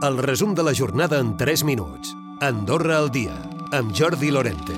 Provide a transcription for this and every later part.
El resum de la jornada en 3 minuts. Andorra al dia, amb Jordi Lorente.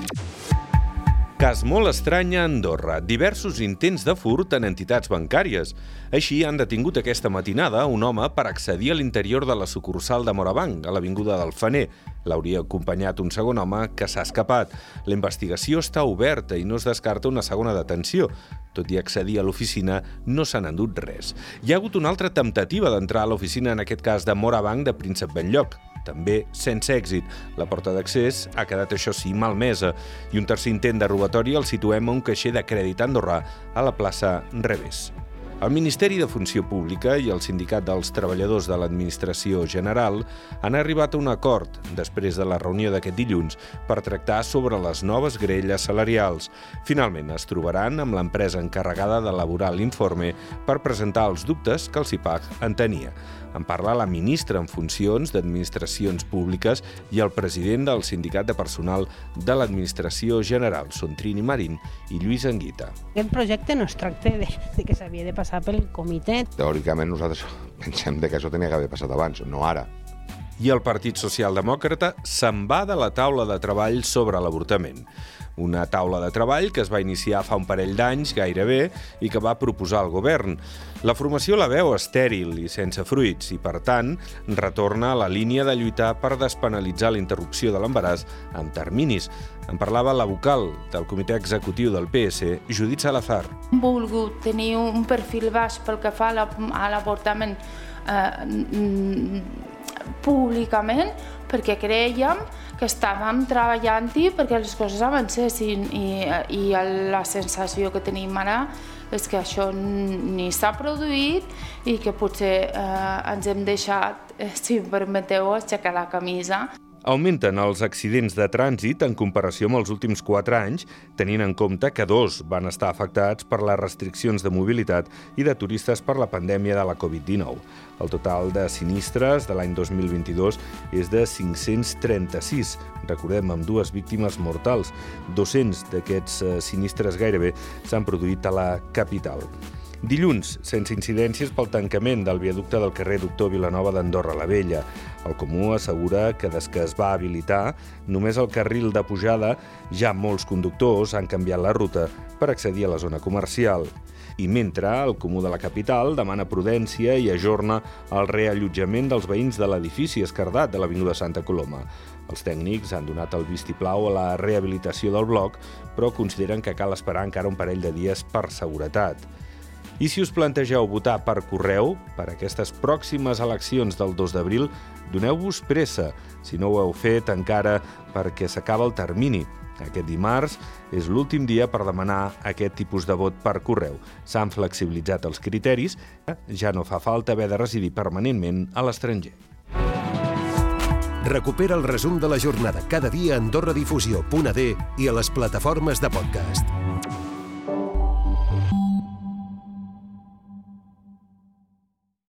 Cas molt estrany a Andorra. Diversos intents de furt en entitats bancàries. Així han detingut aquesta matinada un home per accedir a l'interior de la sucursal de Morabanc, a l'Avinguda del Faner. L'hauria acompanyat un segon home que s'ha escapat. La investigació està oberta i no es descarta una segona detenció. Tot i accedir a l'oficina, no s'han endut res. Hi ha hagut una altra temptativa d'entrar a l'oficina, en aquest cas de Morabanc, de Príncep Benlloc també sense èxit. La porta d'accés ha quedat, això sí, malmesa i un tercer intent de robatori el situem a un caixer de crèdit andorrà a la plaça Revés. El Ministeri de Funció Pública i el Sindicat dels Treballadors de l'Administració General han arribat a un acord després de la reunió d'aquest dilluns per tractar sobre les noves grelles salarials. Finalment es trobaran amb l'empresa encarregada d'elaborar l'informe per presentar els dubtes que el CIPAG en tenia. En parla la ministra en funcions d'Administracions Públiques i el president del Sindicat de Personal de l'Administració General, Sontrini Marín i Lluís Anguita. Aquest projecte no es tracta de, de que s'havia de passar passar pel comitè. Teòricament nosaltres pensem que això tenia que haver passat abans, no ara. I el Partit Socialdemòcrata se'n va de la taula de treball sobre l'avortament. Una taula de treball que es va iniciar fa un parell d'anys, gairebé, i que va proposar el govern. La formació la veu estèril i sense fruits i, per tant, retorna a la línia de lluitar per despenalitzar la interrupció de l'embaràs amb terminis. En parlava la vocal del comitè executiu del PS, Judit Salazar. Hem volgut tenir un perfil baix pel que fa a l'avortament eh, públicament perquè creiem que estàvem treballant-hi perquè les coses avancessin i, i la sensació que tenim ara és que això ni s'ha produït i que potser eh, ens hem deixat, eh, si em permeteu, aixecar la camisa. Augmenten els accidents de trànsit en comparació amb els últims 4 anys, tenint en compte que dos van estar afectats per les restriccions de mobilitat i de turistes per la pandèmia de la Covid-19. El total de sinistres de l'any 2022 és de 536, recordem, amb dues víctimes mortals. 200 d'aquests eh, sinistres gairebé s'han produït a la capital. Dilluns, sense incidències pel tancament del viaducte del carrer Doctor Vilanova d'Andorra la Vella. El Comú assegura que des que es va habilitar, només el carril de pujada ja molts conductors han canviat la ruta per accedir a la zona comercial. I mentre el Comú de la capital demana prudència i ajorna el reallotjament dels veïns de l'edifici escardat de l'Avinguda Santa Coloma. Els tècnics han donat el vistiplau a la rehabilitació del bloc, però consideren que cal esperar encara un parell de dies per seguretat. I si us plantegeu votar per correu per aquestes pròximes eleccions del 2 d'abril, doneu-vos pressa, si no ho heu fet encara perquè s'acaba el termini. Aquest dimarts és l'últim dia per demanar aquest tipus de vot per correu. S'han flexibilitzat els criteris, ja no fa falta haver de residir permanentment a l'estranger. Recupera el resum de la jornada cada dia a AndorraDifusió.d i a les plataformes de podcast.